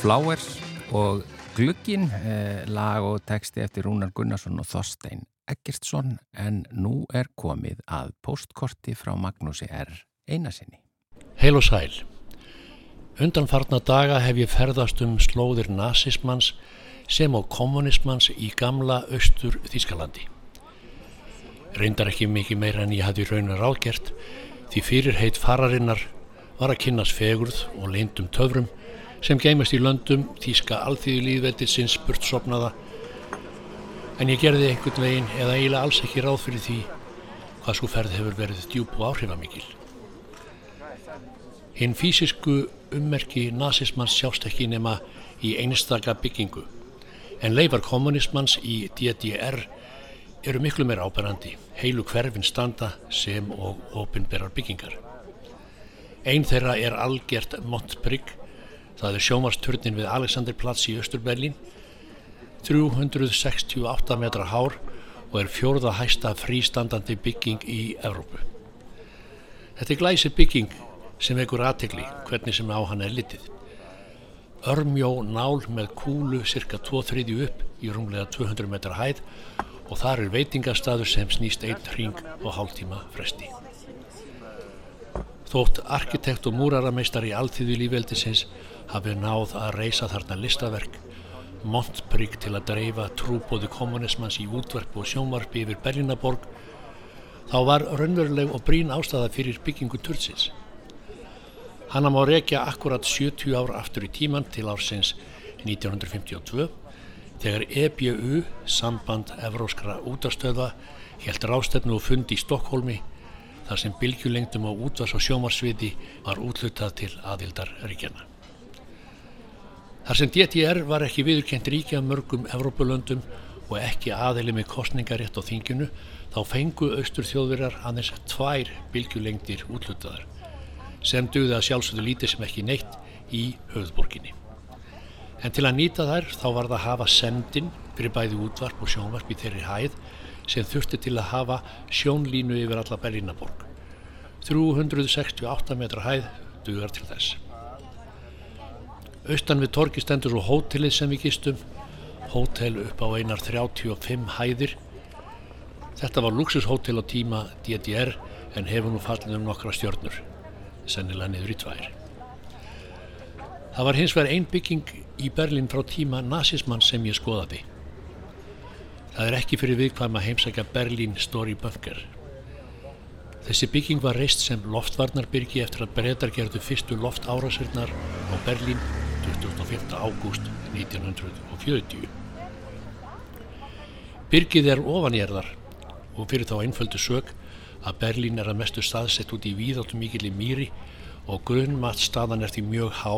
Flowers og Glugginn, eh, lag og texti eftir Rúnar Gunnarsson og Þorstein Eggertsson en nú er komið að postkorti frá Magnúsi R. Einasinni. Heil og sæl. Undanfarna daga hef ég ferðast um slóðir nazismans sem og kommunismans í gamla austur Þískalandi. Reyndar ekki mikið meira en ég hafði raunar ágert því fyrirheit fararinnar var að kynnast fegurð og leyndum töfrum sem geimast í löndum þýska alþýðu líðveldið sinns burtsopnaða en ég gerði einhvern veginn eða eiginlega alls ekki ráð fyrir því hvað svo ferð hefur verið djúb og áhrifamikil. Hinn fysisku ummerki nazismans sjást ekki nema í einstaka byggingu en leifar kommunismans í DDR eru miklu meira áberandi, heilu hverfin standa sem og opinberar byggingar. Einn þeirra er algjert Montbrygg, það er sjómarsturnin við Alexanderplatz í Östurberlin, 368 metra hár og er fjórða hæsta frístandandi bygging í Evrópu. Þetta er glæsi bygging sem vekur aðtegli hvernig sem á hann er litið. Örmjó nál með kúlu cirka 2-3 upp í rúmlega 200 metra hæð og þar er veitingastadur sem snýst einn hring og hálftíma fresti. Þótt arkitekt og múrarameistar í alltíðu lífveldisins hafi náð að reysa þarna listaverk, Montbrygg til að dreifa trúbóði kommunismans í útverf og sjónvarpi yfir Berlinaborg, þá var raunveruleg og brín ástæða fyrir byggingu turtsins. Hanna má rekja akkurat 70 ár aftur í tíman til ársins 1952 þegar EBU, samband Evróskra útastöða, held rástefnu og fundi í Stokkólmi þar sem bylgjulengdum á útvars- og sjómarsviði var útlutað til aðildarríkjana. Þar sem DTR var ekki viðurkent ríkja mörgum Evrópulöndum og ekki aðili með kostningarétt á þinginu þá fengu austur þjóðverjar aðeins tvær bylgjulengdir útlutaðar sem dögði að sjálfsögðu lítið sem ekki neitt í höfðborginni. En til að nýta þær þá var það að hafa sendin fyrir bæði útvarp og sjónvarp í þeirri hæð sem þurfti til að hafa sjónlínu yfir alla Berlínaborg. 368 metra hæð dugar til þess. Austan við torki stendur svo hótelið sem við gistum, hótel upp á einar 35 hæðir. Þetta var luxushótel á tíma DDR en hefur nú fallið um nokkra stjörnur, sennilega niður í tvær. Það var hins vegar ein bygging í Berlín frá tíma nazismann sem ég skoðaði. Það er ekki fyrir viðkvæm að heimsækja Berlín Story Bunker. Þessi bygging var reist sem loftvarnarbyrgi eftir að breytar gerðu fyrstu loftárasirnar á Berlín 25. ágúst 1940. Byrgið er ofanjörðar og fyrir þá einföldu sög að Berlín er að mestu staðsett út í víðáttum mikil í mýri og grunnmatt staðan er því mjög há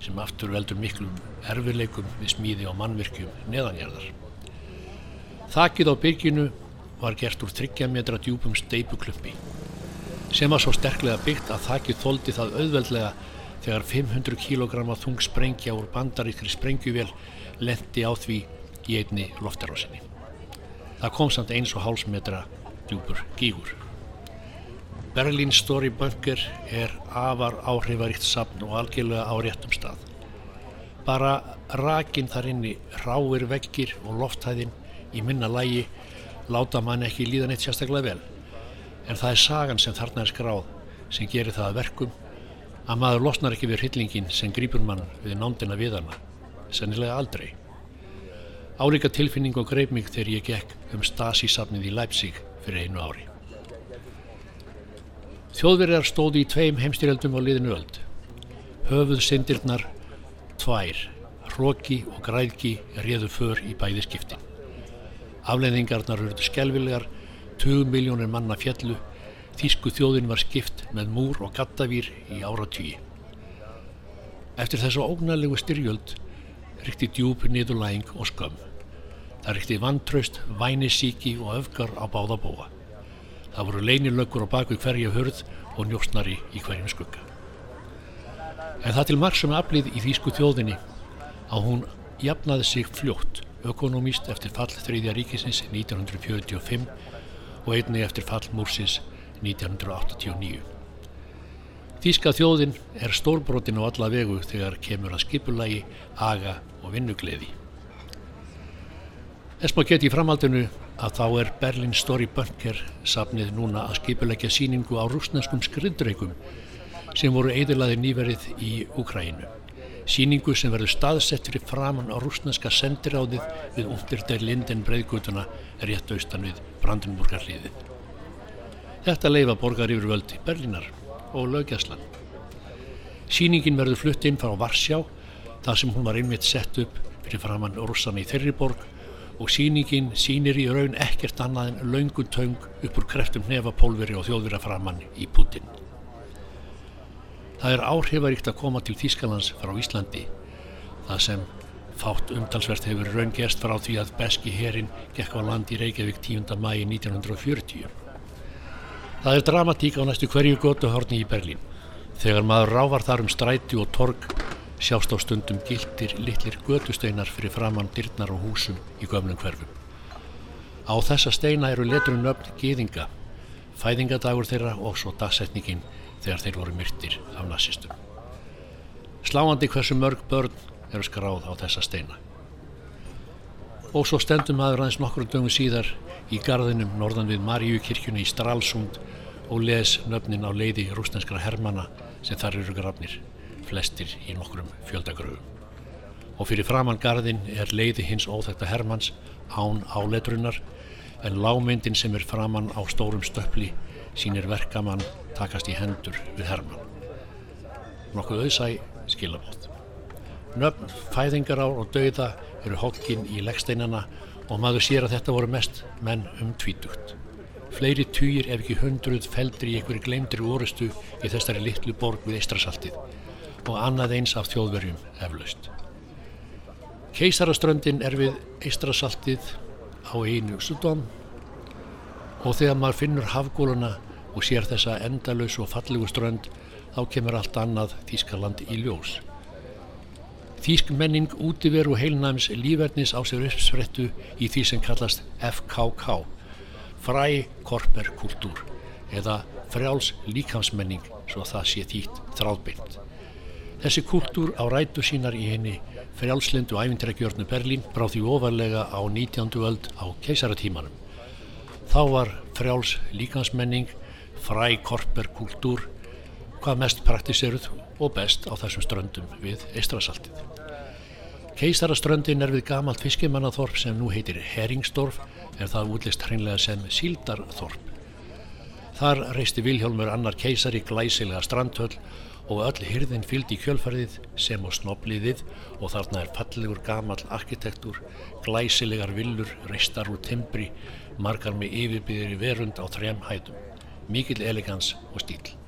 sem aftur veldur miklum erfileikum við smíði á mannvirkjum neðanjarðar. Þakið á byrginu var gert úr 30 metra djúpum steipuklumpi sem var svo sterklega byggt að þakið þóldi það auðveldlega þegar 500 kg þung sprengja úr bandaríkri sprengjuvél lendi á því í einni loftarásinni. Það kom samt eins og hálsmetra djúpur gígur. Berlin Story Bunker er afar áhrifaríkt safn og algjörlega á réttum stað. Bara rakin þar inni ráir vekkir og lofthæðin í minna lægi láta mann ekki líðan eitt sérstaklega vel. En það er sagan sem þarna er skráð sem gerir það að verkum að maður losnar ekki við hryllingin sem grýpur mann við nándina við hana. Sennilega aldrei. Álíka tilfinning og greip mig þegar ég gekk um Stasi-safnið í Leipzig fyrir einu ári. Þjóðverjar stóði í tveim heimstyrjaldum á liðinu öld. Höfuð syndirnar tvær, hróki og græðki réðu för í bæði skiptin. Afleiðingarnar hörðu skelvilegar, 20 miljónir manna fjallu, þýsku þjóðin var skipt með múr og gattavýr í áratvíi. Eftir þessu ógnarlegu styrjöld ríkti djúb niðurlæging og skömm. Það ríkti vantraust, vænisíki og öfgar á báða búa. Það voru leynilöggur á baku hverja hörð og njóstnari í hverjum skugga. En það til margsum aflið í þýsku þjóðinni að hún jafnaði sig fljótt ökonomíst eftir fall þriðja ríkisins 1945 og einni eftir fall múrsins 1989. Þýska þjóðin er stórbrotin á alla vegu þegar kemur að skipulagi, aga og vinnugleði. Þess maður geti í framhaldinu að þá er Berlin Story Bunker safnið núna að skipulegja síningu á rúsneskum skriðdreikum sem voru eðilaði nýverið í Úkræinu. Síningu sem verður staðsett fyrir framann á rúsneska sendiráðið við Unterder Linden breyðgutuna rétt austan við Brandenburgarliðið. Þetta leifa borgar yfir völdi Berlinar og lögjaslan. Sýningin verður flutt inn frá Varsjá þar sem hún var einmitt sett upp fyrir framann rússana í þeirri borg og síningin sínir í raun ekkert annað en laungun töng upp úr kreftum nefapólveri og þjóðvira framann í Putin. Það er áhrifaríkt að koma til Þýskalands frá Íslandi, það sem fátt umtalsvert hefur raun gerst frá því að beski herin gekk á land í Reykjavík 10. mægi 1940. Það er dramatík á næstu hverju gótuhorni í Berlín. Þegar maður rávar þar um stræti og torg sjást á stundum gildir litlir götusteinar fyrir framann dyrnar og húsum í gömlum hverfum. Á þessa steina eru leturum nöfn gýðinga, fæðingadagur þeirra og svo dagsetningin þegar þeir voru myrtir af nazistum. Sláandi hversu mörg börn eru skráð á þessa steina. Og svo stendum maður aðeins nokkrum dögum síðar í gardinum norðan við Maríukirkjunni í Stralsund og les nöfnin á leiði rústenskra hermana sem þar eru grafnir flestir í nokkrum fjöldagröfum. Og fyrir framann garðin er leiði hins óþekta Hermanns án áleitrunar en lámyndin sem er framann á stórum stöppli sínir verkamann takast í hendur við Hermann. Nokkuð auðsæ skilabótt. Nöfn, fæðingarár og dauða eru hokkinn í leggsteinana og maður sér að þetta voru mest menn um tvítugt. Fleiri týjir ef ekki hundruð feldri í einhverju gleymdri orustu í þessari litlu borg við Eistrasaltið og annað eins af þjóðverjum eflaust. Keisaraströndin er við Eistrasaltið á einu Sudom og þegar maður finnur hafgóluna og sér þessa endalös og fallegu strönd þá kemur allt annað Þískaland í ljós. Þísk menning útiveru heilnæms lífverðnis á sér uppsfrettu í því sem kallast FKK, fræ korper kultúr eða frjáls líkamsmenning svo það sé þýtt þráðbyggt. Þessi kultúr á rætu sínar í henni frjálslindu æfintragjörnu Berlín frá því ofarlega á 19. öld á keisaratímanum. Þá var frjáls líkansmenning, fræ korper kultúr, hvað mest praktiseruð og best á þessum ströndum við Eistrasaltið. Keisaraströndin er við gamalt fiskimannaþorp sem nú heitir Heringsdorf en það útlist hreinlega sem Síldarþorp. Þar reisti Vilhjálmur annar keisari glæsilega strandhöll og öll hyrðin fylgdi í kjölfarið sem á snobliðið og þarna er fallegur gamal arkitektur, glæsilegar villur, reistar úr timbri, margar með yfirbyðir í verund á þrem hætum, mikill elegans og stíl.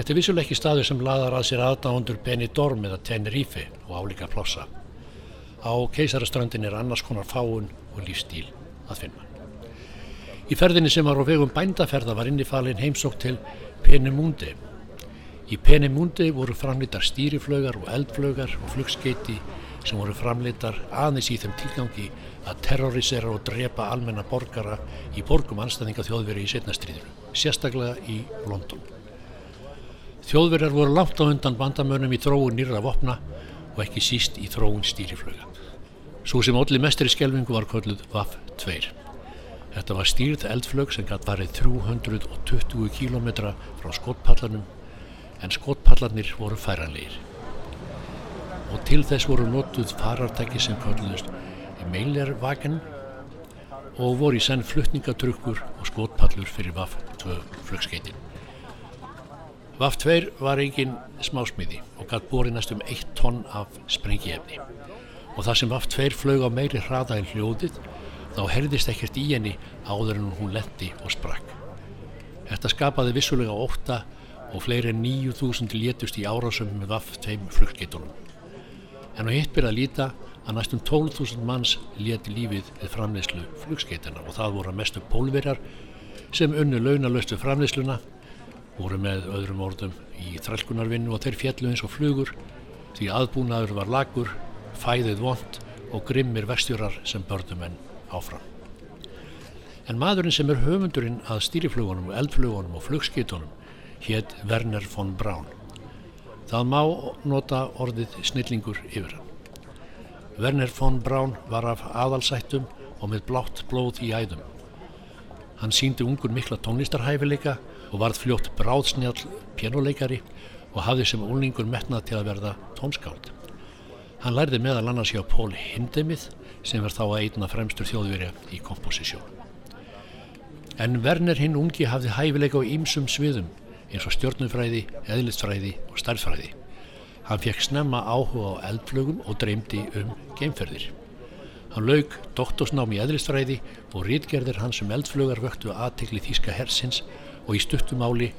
Þetta er vissuleg ekki staður sem laðar að sér aðdáðundur Benidorm eða Tenerife og álíka plossa. Á keisaraströndin er annars konar fáun og lífstíl að finna. Í ferðinni sem var á vegum bændaferða var innifalinn heimsók til Penemundi Í Penemundi voru framleitar stýriflögar og eldflögar og flugskeiti sem voru framleitar aðeins í þeim tilgangi að terrorisera og drepa almenna borgara í borgum anstæðinga þjóðveri í setnastriðinu, sérstaklega í London. Þjóðverjar voru langt á undan bandamönnum í þróun nýra vopna og ekki síst í þróun stýriflöga. Svo sem allir mestri skelvingu var kölluð VAF 2. Þetta var stýrð eldflög sem gætt varið 320 km frá skotpallanum en skotpallarnir voru færanleir. Og til þess voru notuð farartæki sem kalluðust meilervagen og voru í senn fluttningatrukkur og skotpallur fyrir VAF-2 flugskeitin. VAF-2 var eigin smásmiði og gætt bori næstum 1 tonn af sprengiefni og það sem VAF-2 flög á meiri hraða en hljóðið þá herðist ekkert í henni áður en hún lendi og sprakk. Þetta skapaði vissulega óta og fleiri en 9.000 létust í árásum með vaff-tveim flugskeitunum. En á hitt byrja að líta að næstum 12.000 manns léti lífið við framleyslu flugskeitana og það voru mestu pólverjar sem unnu launalöstu framleysluna, voru með öðrum orðum í þrælkunarvinnu og þeir fjallu eins og flugur því aðbúnaður var lagur, fæðið vond og grimmir vestjurar sem börnum enn áfram. En maðurinn sem er höfundurinn að stýriflugunum, eldflugunum og flugskeitunum hétt Werner von Braun. Það má nota orðið snillingur yfir hann. Werner von Braun var af aðalsættum og með blátt blóð í æðum. Hann síndi ungur mikla tónlistarhæfileika og varð fljótt bráðsnjall pjánuleikari og hafði sem úlningur metnað til að verða tónskáld. Hann lærði meðal annars hjá Pól Hindemið sem var þá að eitna fremstur þjóðverja í komposisjón. En Werner hinn ungi hafði hæfileika á ýmsum sviðum eins og stjórnufræði, eðlistfræði og starffræði. Hann fekk snemma áhuga á eldflögum og dreymdi um geimferðir. Hann laug doktorsnám í eðlistræði og rítgerðir hans um eldflögar vöktu aðtikli þýska hersins og í stuttumáli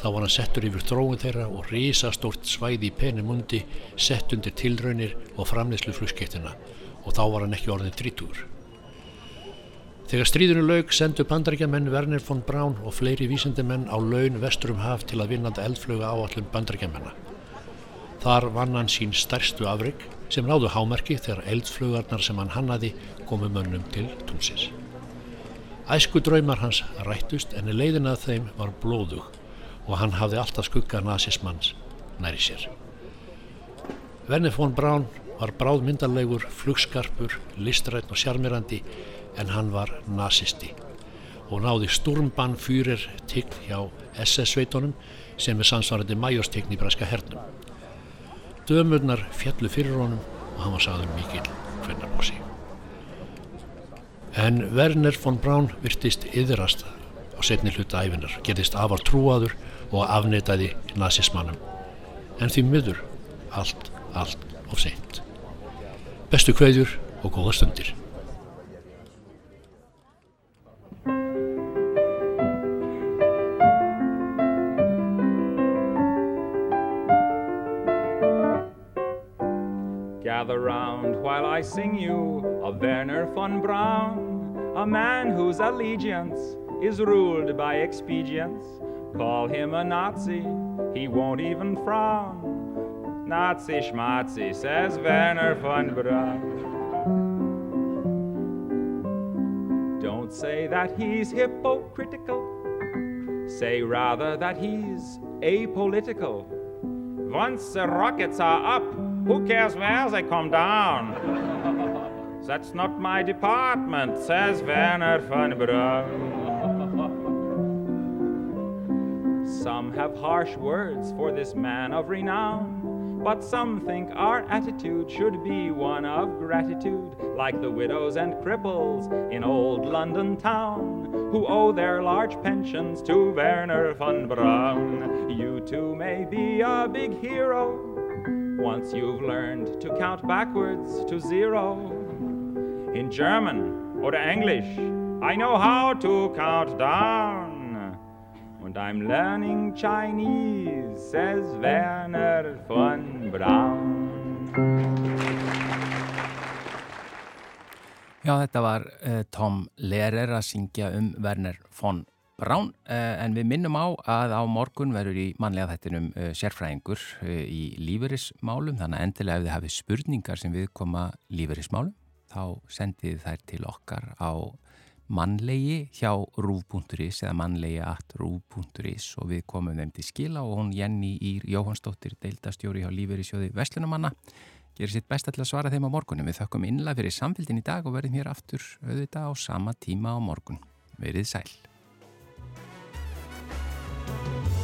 þá var hann settur yfir þróun þeirra og risastórt svæði í penimundi sett undir tilraunir og framleyslu flugskiptina og þá var hann ekki orðin drítúr. Þegar stríðinu laug sendu bandarækjamenn Werner von Braun og fleiri vísendimenn á laun vesturum haf til að vinnanda eldflöga áallum bandarækjamennar. Þar vann hann sín stærstu afrygg sem náðu hámerki þegar eldflugarnar sem hann hannaði komu mönnum til túnsins. Æsku draumar hans rættust en leiðin að þeim var blóðug og hann hafði alltaf skugga nazismanns næri sér. Werner von Braun var bráðmyndarlegur, flugskarpur, listrætt og sjarmirandi en hann var nazisti og náði sturmbann fyrir tign hjá SS-sveitunum sem er samsvarandi majostign í braska hernum. Dömurnar fjallu fyrir honum og hann var sagður mikill hvernarbósi. En Werner von Braun virtist yðrast á setni hluta æfinar, gerðist afar trúaður og afneitaði nazismannum. En því miður allt, allt of seint. Bestu kveðjur og góða stundir. Gather round while I sing you of Werner von Braun, a man whose allegiance is ruled by expedience. Call him a Nazi, he won't even frown. Nazi schmazi, says Werner von Braun. Don't say that he's hypocritical, say rather that he's apolitical. Once the rockets are up, who cares where they come down? That's not my department, says Werner von Braun. Some have harsh words for this man of renown, but some think our attitude should be one of gratitude, like the widows and cripples in old London town, who owe their large pensions to Werner von Braun. You too may be a big hero once you've learned to count backwards to zero. In German or English, I know how to count down. And I'm learning Chinese, says Werner von Braun. Já, þetta var uh, Tom Lehrer að syngja um Werner von Braun uh, en við minnum á að á morgun verður í manlega þettinum uh, sérfræðingur í líferismálum þannig að endilega ef þið hafið spurningar sem við koma líferismálum þá sendið þær til okkar á mannlegi hjá rúf.is eða mannlegi at rúf.is og við komum þeim til skila og hún Jenny Ír Jóhannsdóttir deildastjóri hjá líferisjóði Vestlunumanna gerir sitt best að svara þeim á morgunum. Við þökkum innlega fyrir samfélgin í dag og verðum hér aftur auðvitað á sama tíma á morgun. Verið sæl. Thank you.